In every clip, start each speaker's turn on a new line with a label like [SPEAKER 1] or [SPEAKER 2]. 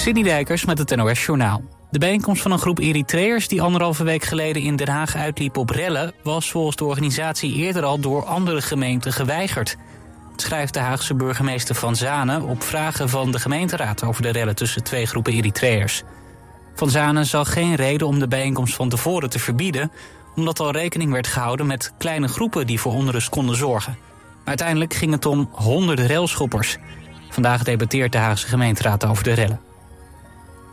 [SPEAKER 1] Sidney Dijkers met het NOS Journaal. De bijeenkomst van een groep Eritreërs die anderhalve week geleden in Den Haag uitliep op rellen... was volgens de organisatie eerder al door andere gemeenten geweigerd. Schrijft de Haagse burgemeester Van Zanen op vragen van de gemeenteraad... over de rellen tussen twee groepen Eritreërs. Van Zanen zag geen reden om de bijeenkomst van tevoren te verbieden... omdat al rekening werd gehouden met kleine groepen die voor onrust konden zorgen. Uiteindelijk ging het om honderden railschoppers. Vandaag debatteert de Haagse gemeenteraad over de rellen.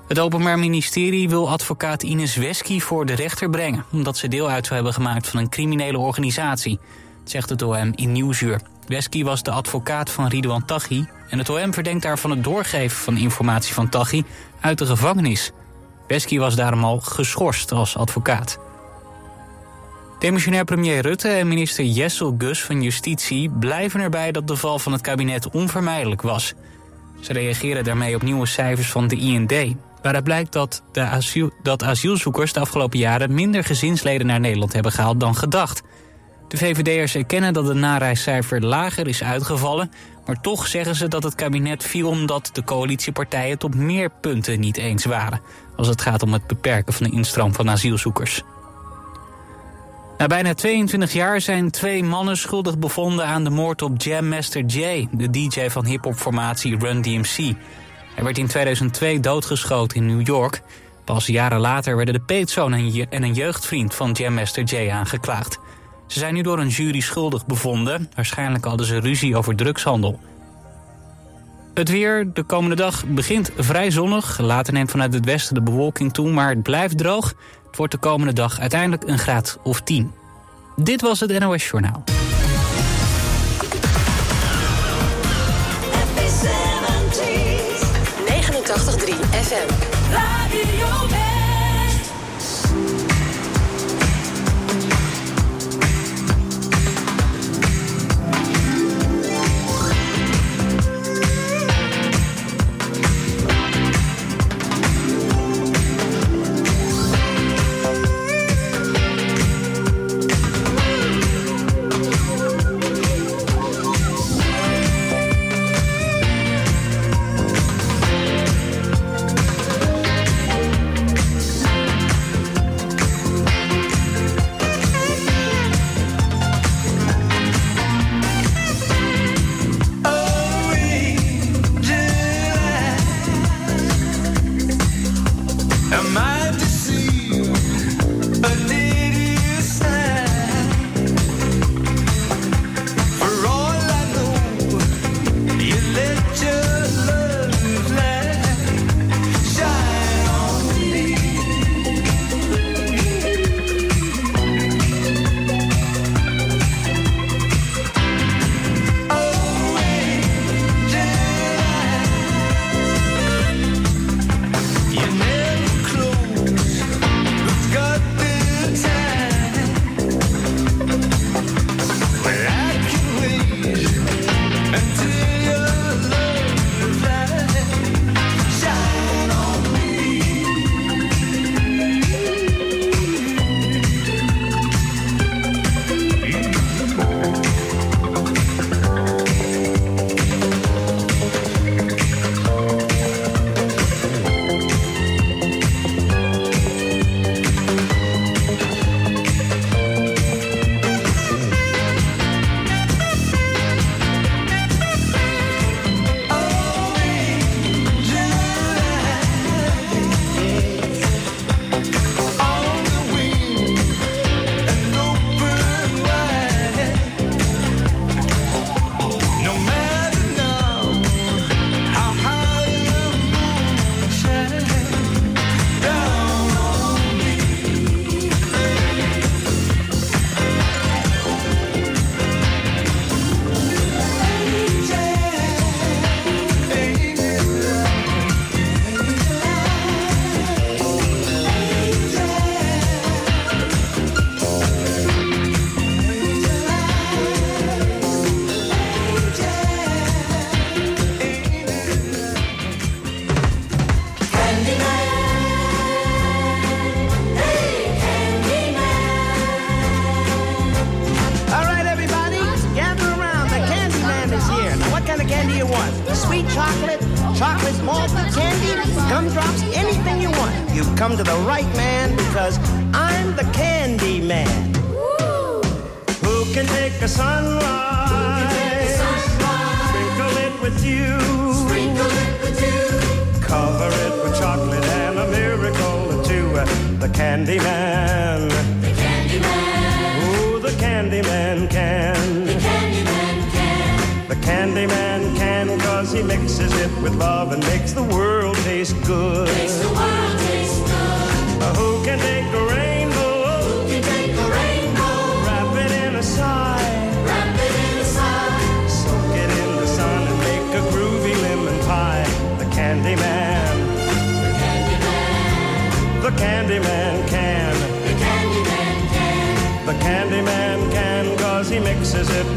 [SPEAKER 1] Het Openbaar Ministerie wil advocaat Ines Wesky voor de rechter brengen... omdat ze deel uit zou hebben gemaakt van een criminele organisatie. zegt het OM in Nieuwsuur. Wesky was de advocaat van Ridouan Taghi... en het OM verdenkt haar van het doorgeven van informatie van Taghi uit de gevangenis. Wesky was daarom al geschorst als advocaat. Demissionair premier Rutte en minister Jessel Gus van Justitie... blijven erbij dat de val van het kabinet onvermijdelijk was... Ze reageren daarmee op nieuwe cijfers van de IND. Waaruit blijkt dat, de asiel, dat asielzoekers de afgelopen jaren minder gezinsleden naar Nederland hebben gehaald dan gedacht. De VVD'ers erkennen dat het nareiscijfer lager is uitgevallen, maar toch zeggen ze dat het kabinet viel omdat de coalitiepartijen het op meer punten niet eens waren. Als het gaat om het beperken van de instroom van asielzoekers. Na bijna 22 jaar zijn twee mannen schuldig bevonden aan de moord op Jam Master Jay, de DJ van hip-hopformatie Run DMC. Hij werd in 2002 doodgeschoten in New York. Pas jaren later werden de peetzoon en een jeugdvriend van Jam Master Jay aangeklaagd. Ze zijn nu door een jury schuldig bevonden. Waarschijnlijk hadden ze ruzie over drugshandel. Het weer de komende dag begint vrij zonnig. Later neemt vanuit het westen de bewolking toe, maar het blijft droog. Het wordt de komende dag uiteindelijk een graad of 10. Dit was het NOS Journaal.
[SPEAKER 2] 3 FM.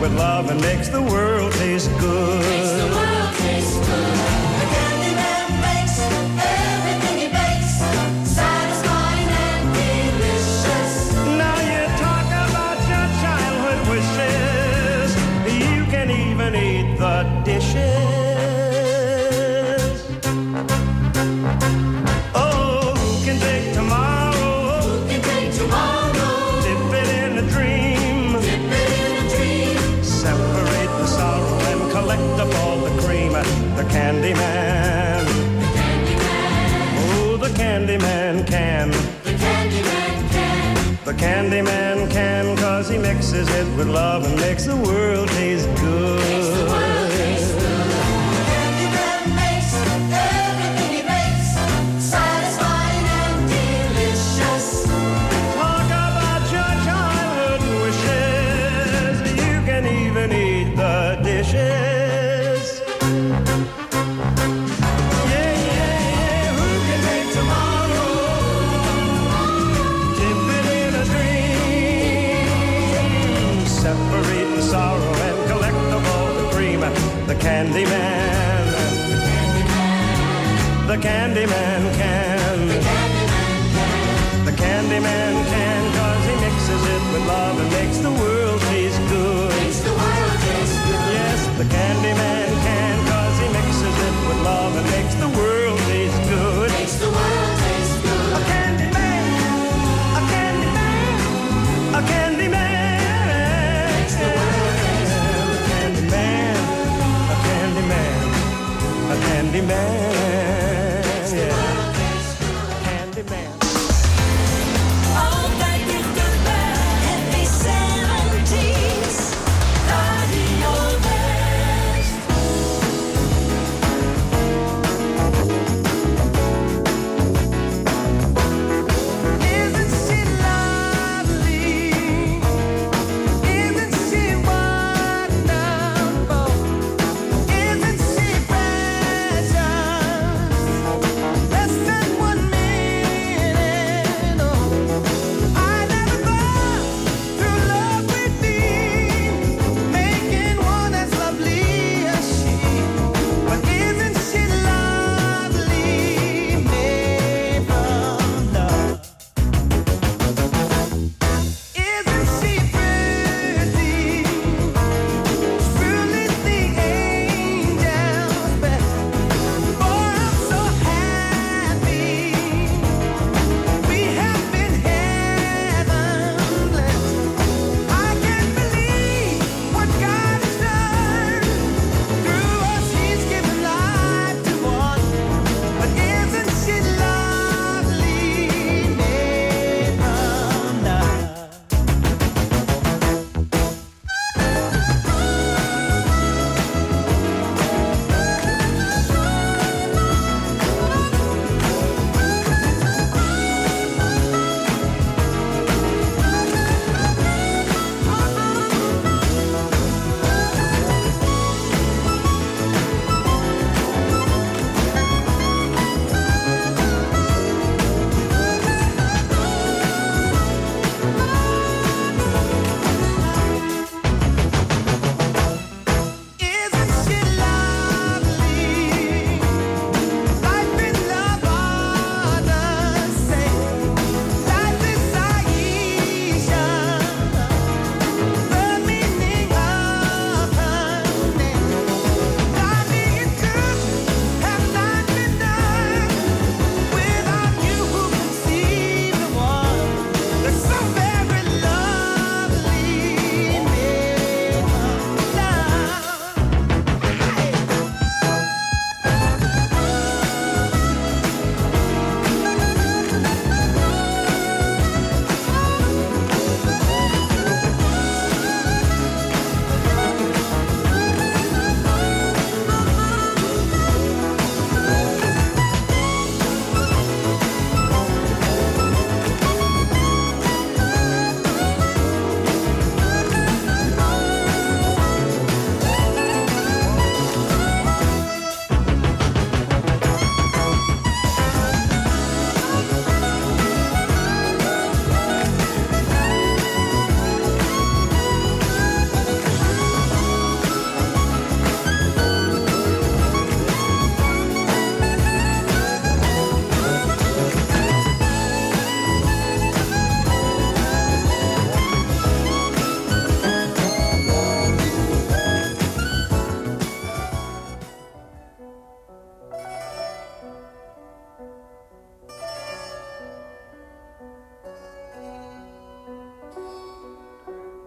[SPEAKER 2] With love and makes the world taste good.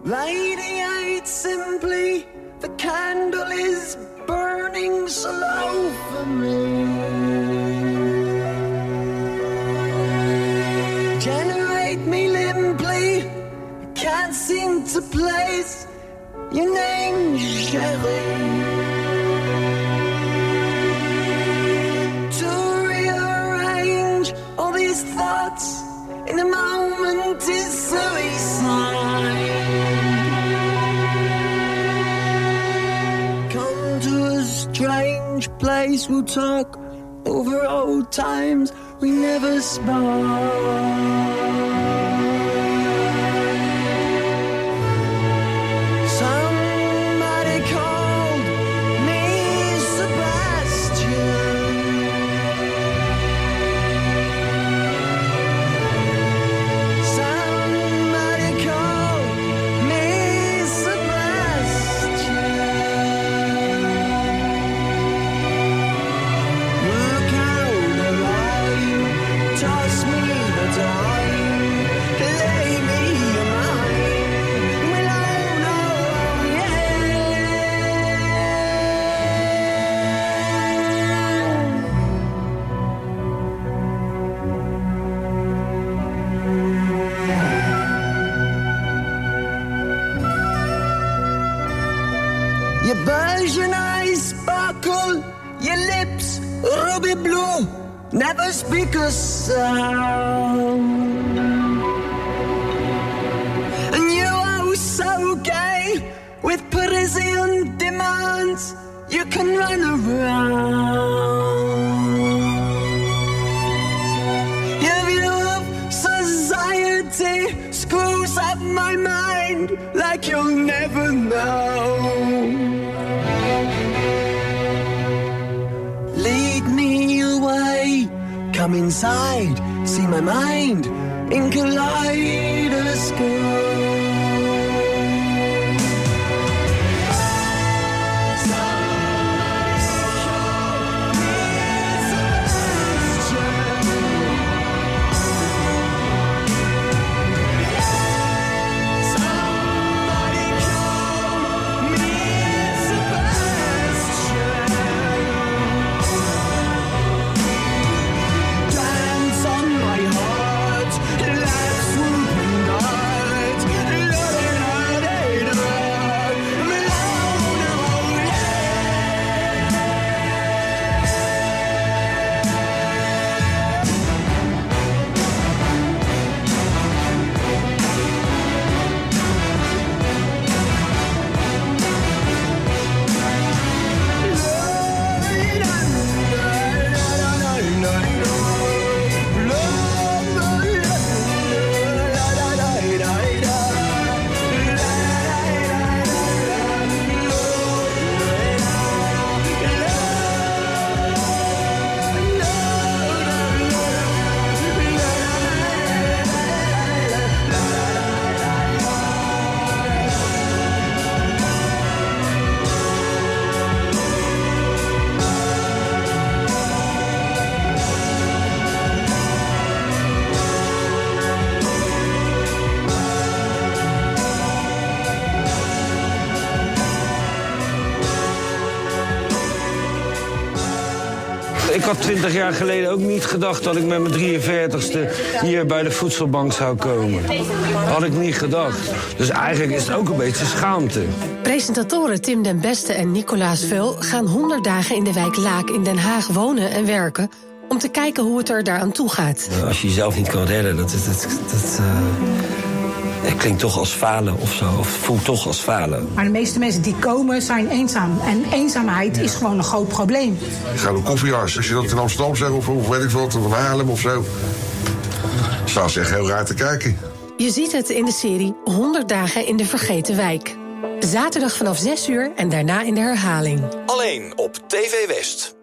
[SPEAKER 3] Radiate simply, the candle is burning slow for me. Generate me limply, can't seem to place your name, Sherry. We'll talk over old times we never spoke. Speak a sound. And you are so gay with Parisian demands, you can run around. Your view society screws up my mind like you'll never know. Come inside, see my mind in kaleidoscope.
[SPEAKER 4] Had 20 jaar geleden ook niet gedacht dat ik met mijn 43ste hier bij de voedselbank zou komen. Had ik niet gedacht. Dus eigenlijk is het ook een beetje schaamte.
[SPEAKER 5] Presentatoren Tim den Beste en Nicolaas Veul gaan 100 dagen in de wijk Laak in Den Haag wonen en werken om te kijken hoe het er daaraan toe gaat.
[SPEAKER 6] Als je jezelf niet kan redden, dat, dat, dat, dat, eh, het klinkt toch als falen of zo. Of voelt toch als falen.
[SPEAKER 7] Maar de meeste mensen die komen zijn eenzaam. En eenzaamheid is gewoon een groot probleem.
[SPEAKER 8] Ik ga door koffiehuis. Als je dat in Amsterdam zegt of, of weet ik wat, of Haarlem of zo. Staan ze echt heel raar te kijken.
[SPEAKER 5] Je ziet het in de serie 100 dagen in de vergeten wijk. Zaterdag vanaf 6 uur en daarna in de herhaling.
[SPEAKER 9] Alleen op TV West.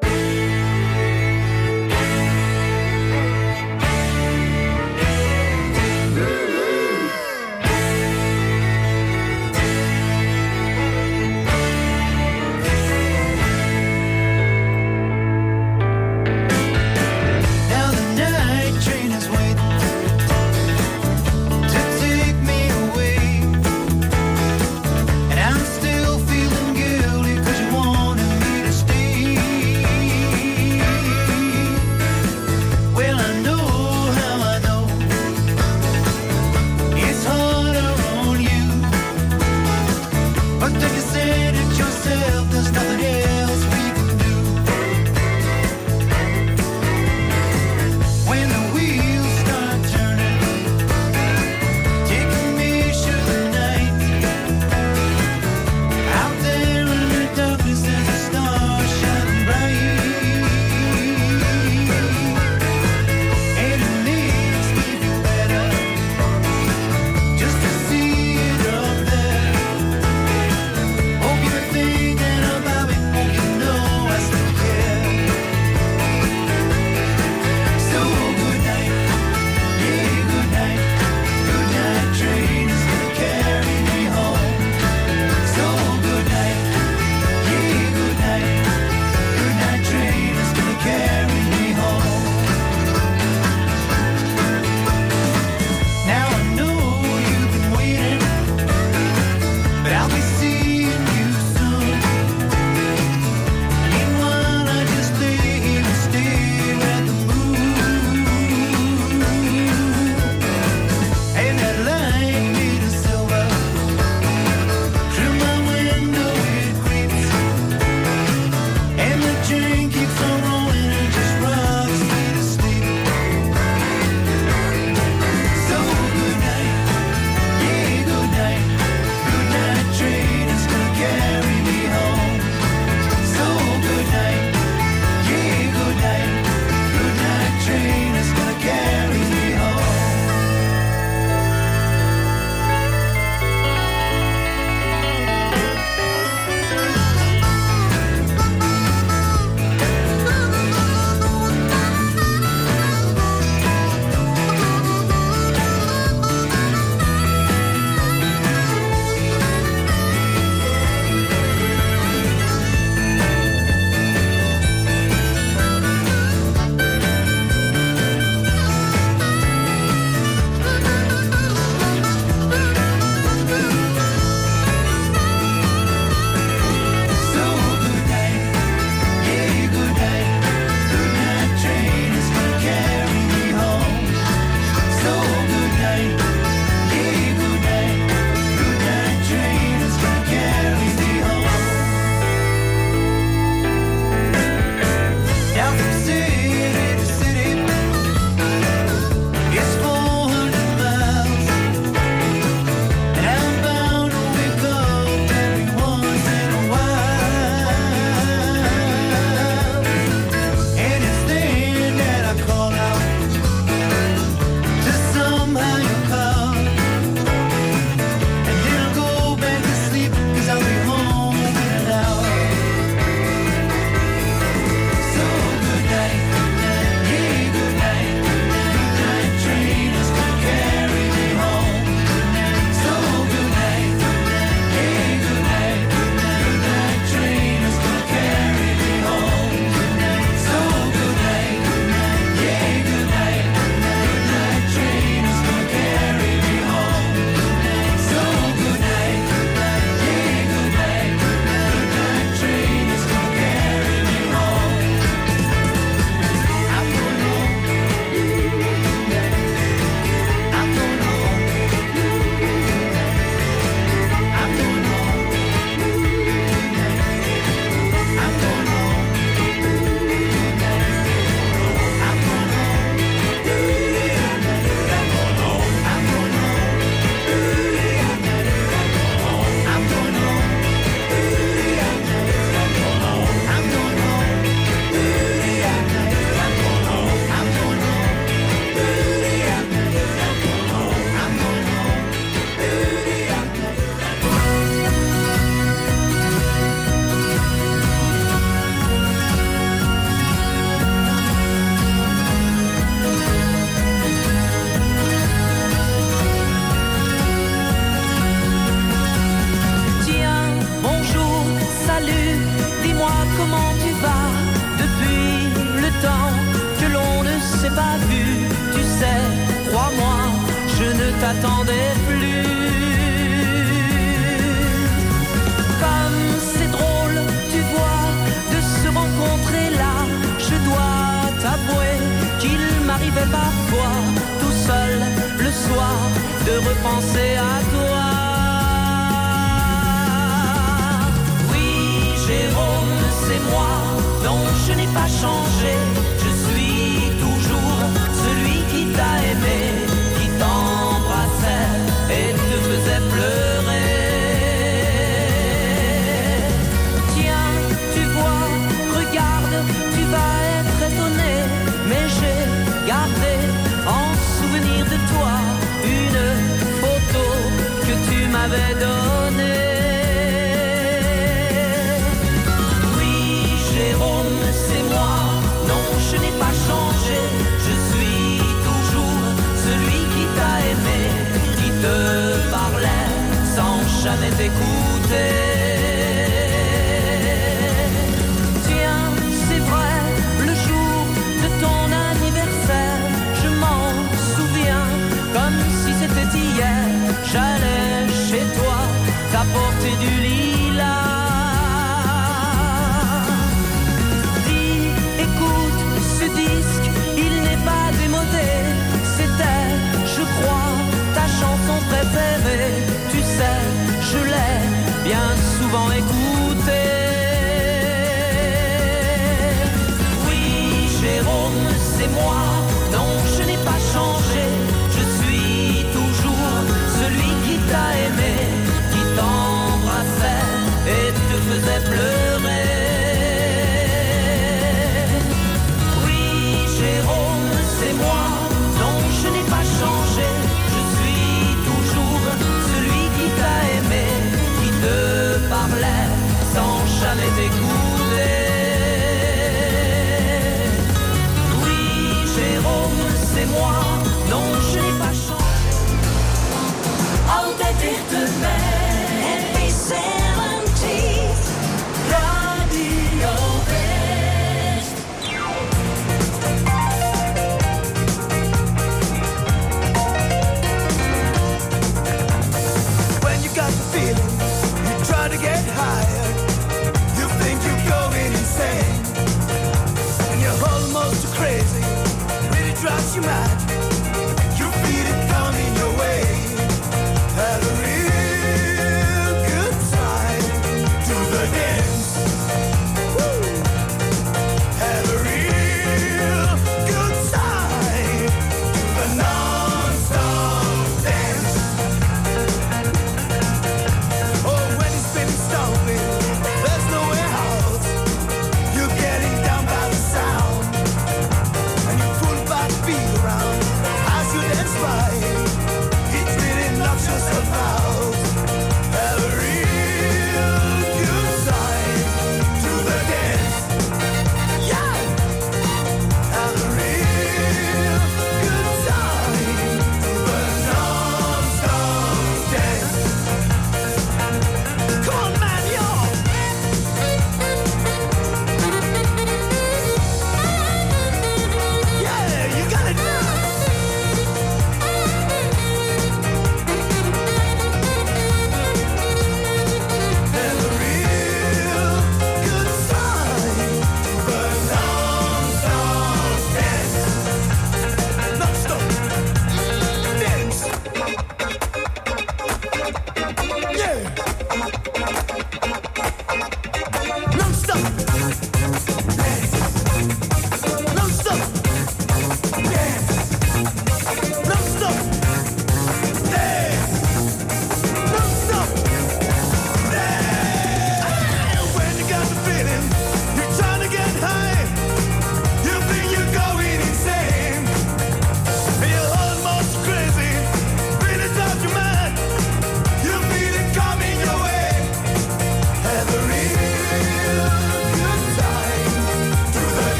[SPEAKER 10] sortez du
[SPEAKER 11] lit.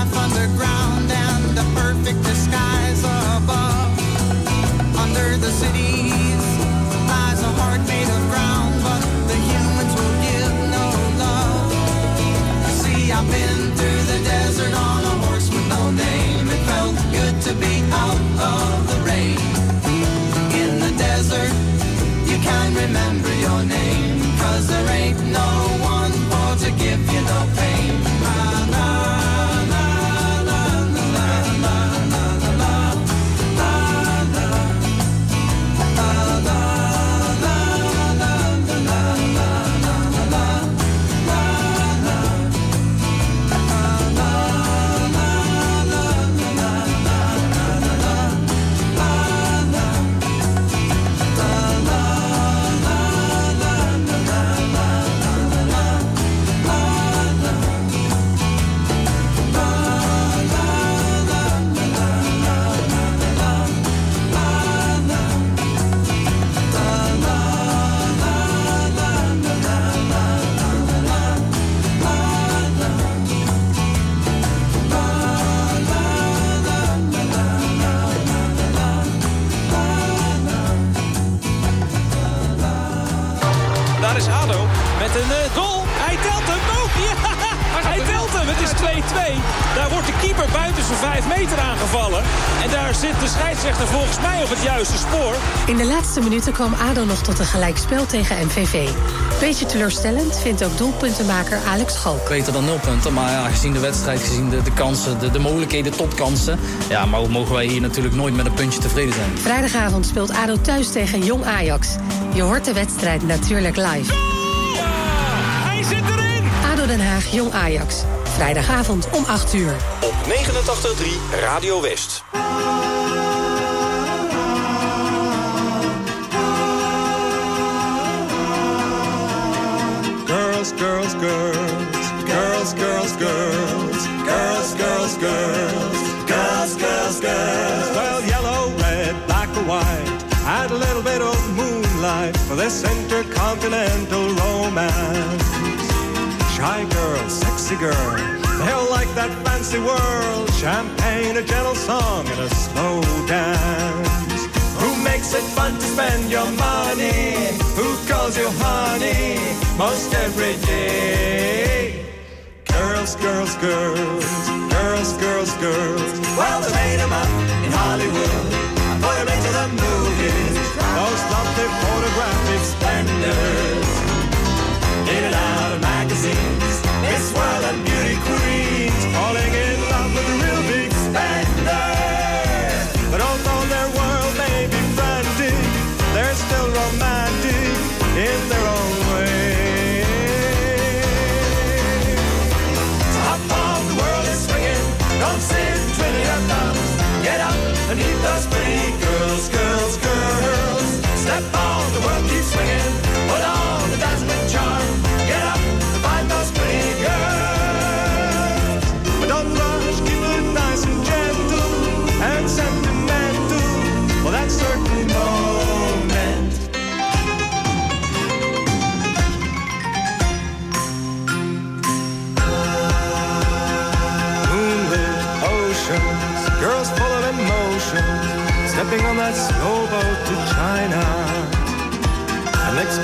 [SPEAKER 11] Life underground
[SPEAKER 5] laatste minuten kwam ADO nog tot een gelijkspel tegen MVV. Beetje teleurstellend vindt ook doelpuntenmaker Alex Schalk.
[SPEAKER 12] Beter dan nul punten, maar ja, gezien de wedstrijd, gezien de, de kansen, de, de mogelijkheden tot kansen... ja, maar mogen wij hier natuurlijk nooit met een puntje tevreden zijn.
[SPEAKER 5] Vrijdagavond speelt ADO thuis tegen Jong Ajax. Je hoort de wedstrijd natuurlijk live.
[SPEAKER 13] Hij zit erin!
[SPEAKER 5] ADO Den Haag, Jong Ajax. Vrijdagavond om 8 uur.
[SPEAKER 9] Op 89.3 Radio West.
[SPEAKER 14] Girls, girls, girls, girls, girls, girls, girls, girls, girls, girls, girls. Well, yellow, red, black or white, add a little bit of moonlight for this intercontinental romance. Shy girl, sexy girl, they'll like that fancy world. Champagne, a gentle song, and a slow dance. Makes it fun to spend your money? Who calls you honey most every day? Girls, girls, girls, girls, girls, girls. Well, they made 'em up in Hollywood. Put 'em into the movies. Those lovely photographic splendors. In and out of magazines. Miss World and beauty queens. Stepping on that slow boat to China. And next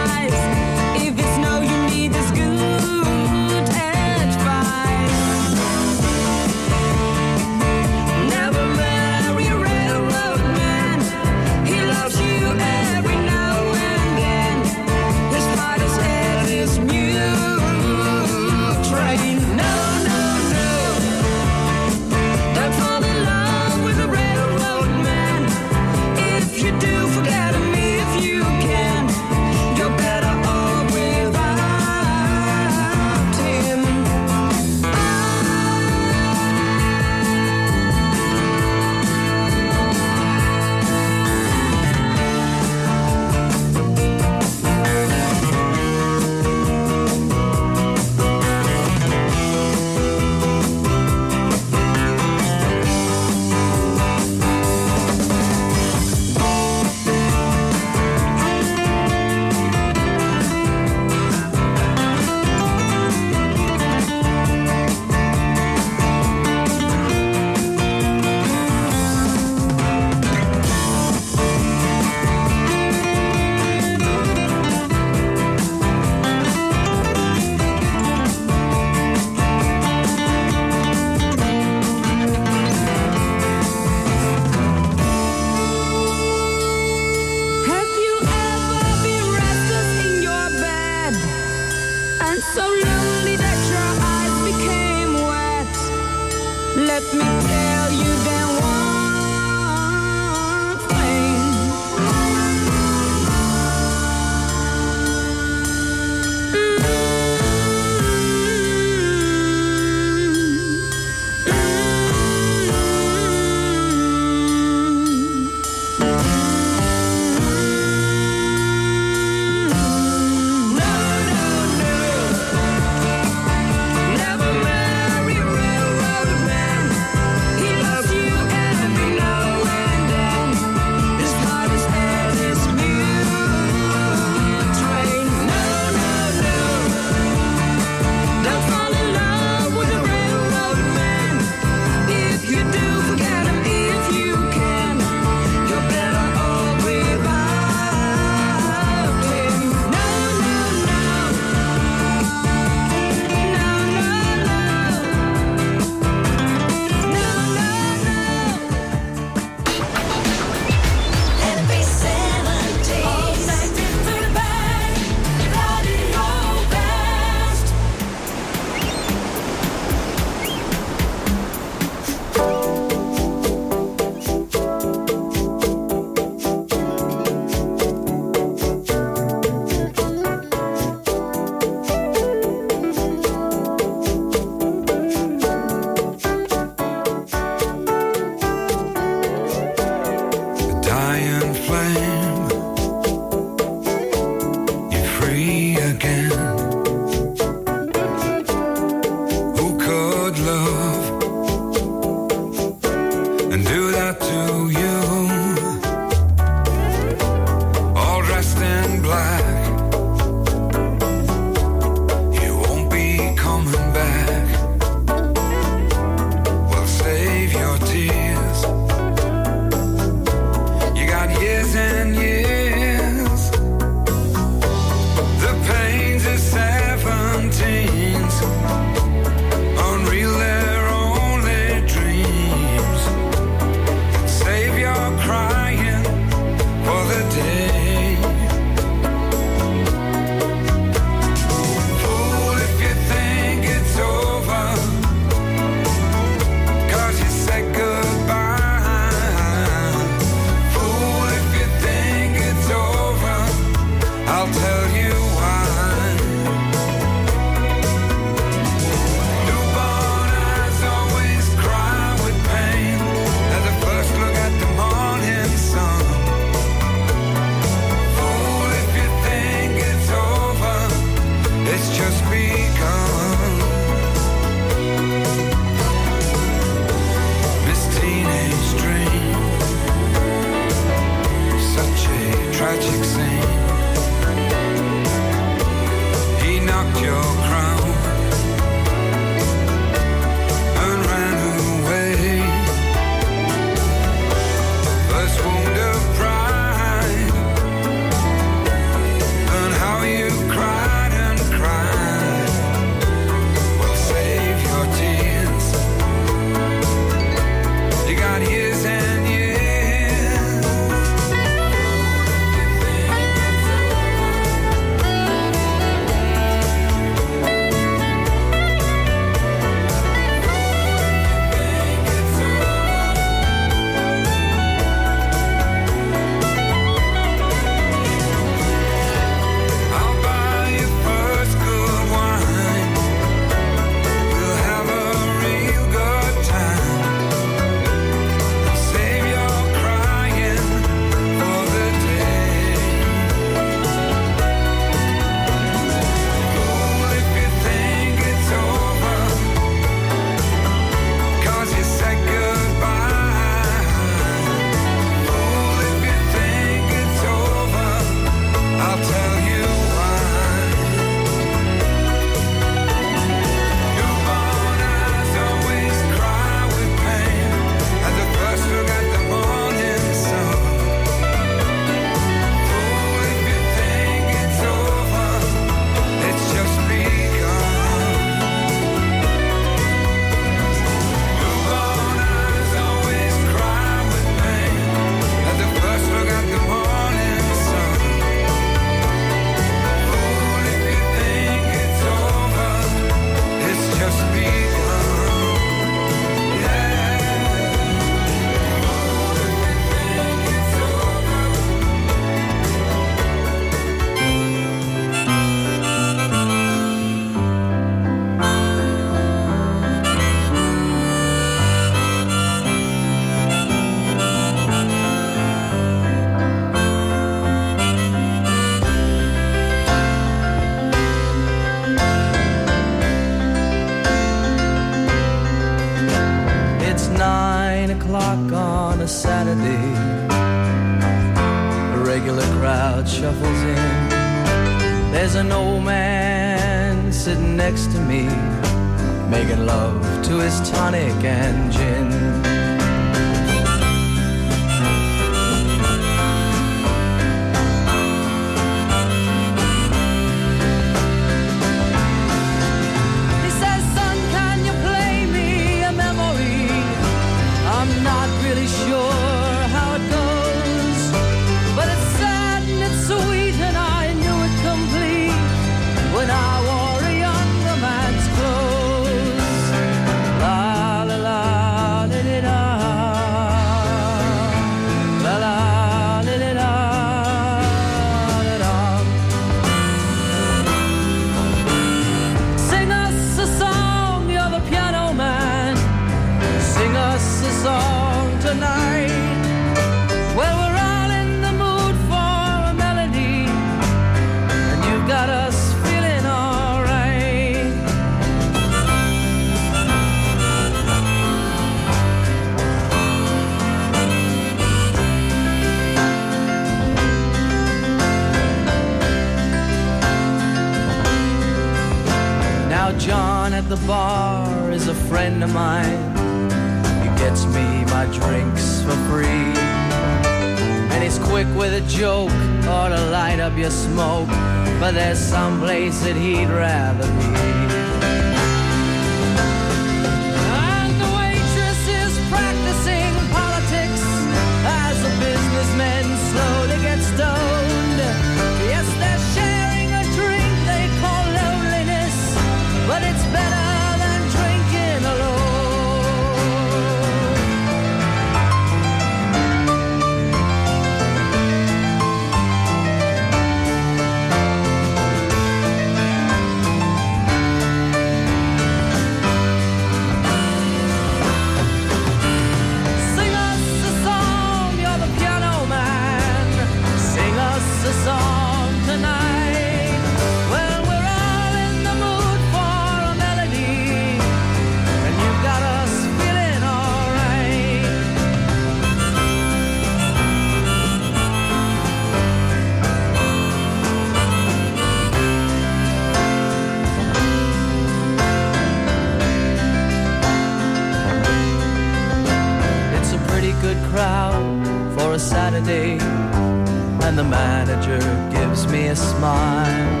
[SPEAKER 15] manager gives me a smile.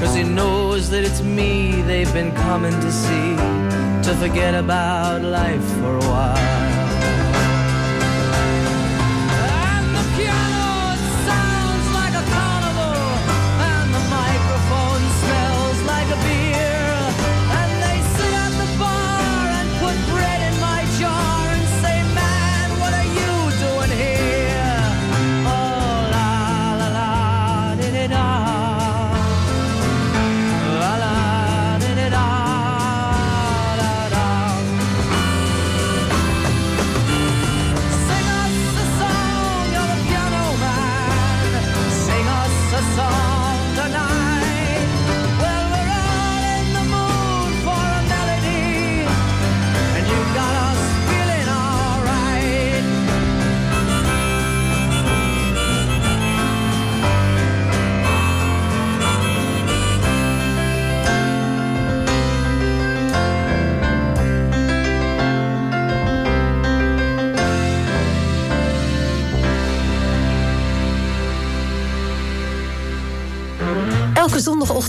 [SPEAKER 15] Cause he knows that it's me they've been coming to see, to forget about life for a while.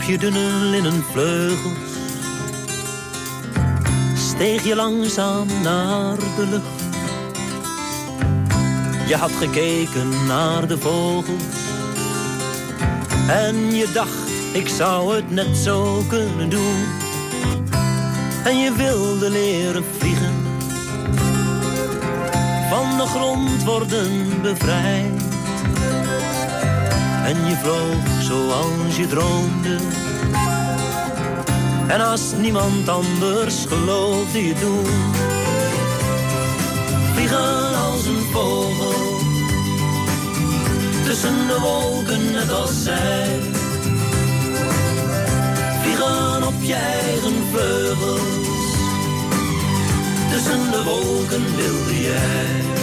[SPEAKER 10] Op je dunne linnen vleugels steeg je langzaam naar de lucht. Je had gekeken naar de vogels en je dacht ik zou het net zo kunnen doen. En je wilde leren vliegen, van de grond worden bevrijd. En je vloog zoals je droomde. En als niemand anders geloofde je doen. Vliegen als een vogel, tussen de wolken net als zij. Vliegen op je eigen vleugels, tussen de wolken wilde jij.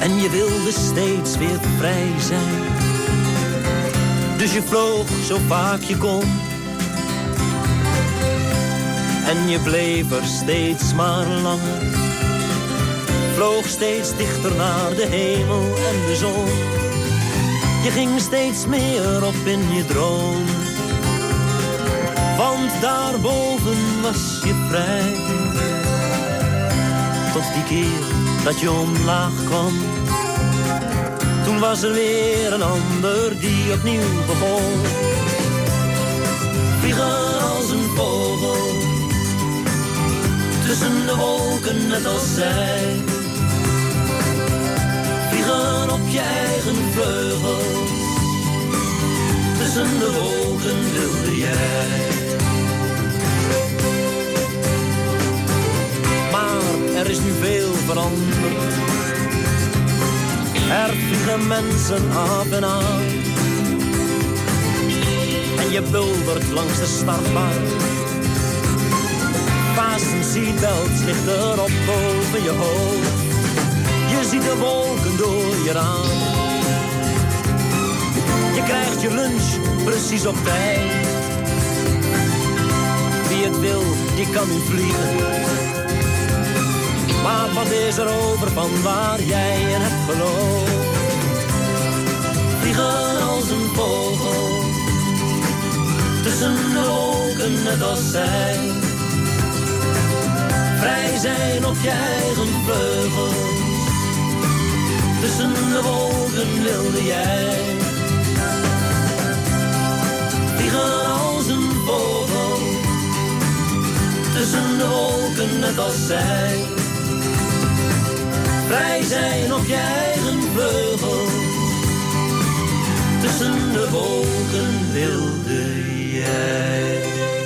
[SPEAKER 10] En je wilde steeds weer vrij zijn. Dus je vloog zo vaak je kon. En je bleef er steeds maar langer. Vloog steeds dichter naar de hemel en de zon. Je ging steeds meer op in je droom. Want daarboven was je vrij. Tot die keer dat je omlaag kwam. Toen was er weer een ander die opnieuw begon. Vliegen als een vogel, tussen de wolken net als zij. Vliegen op je eigen vleugels, tussen de wolken wilde jij. Maar er is nu veel veranderd. Er vliegen mensen af en aan. En je buldert langs de startbaan. Fasten seatbelts ligt erop boven je hoofd. Je ziet de wolken door je raam. Je krijgt je lunch precies op tijd. Wie het wil, die kan nu vliegen. Wat is er over van waar jij in hebt geloofd? Vliegen als een vogel, tussen de wolken net als zij. Vrij zijn op je eigen vleugels, tussen de wolken wilde jij. Vliegen als een vogel, tussen de wolken net als zij. Vrij zijn op je eigen vleugels. Tussen de wolken wilde jij.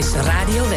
[SPEAKER 3] Is
[SPEAKER 5] Radio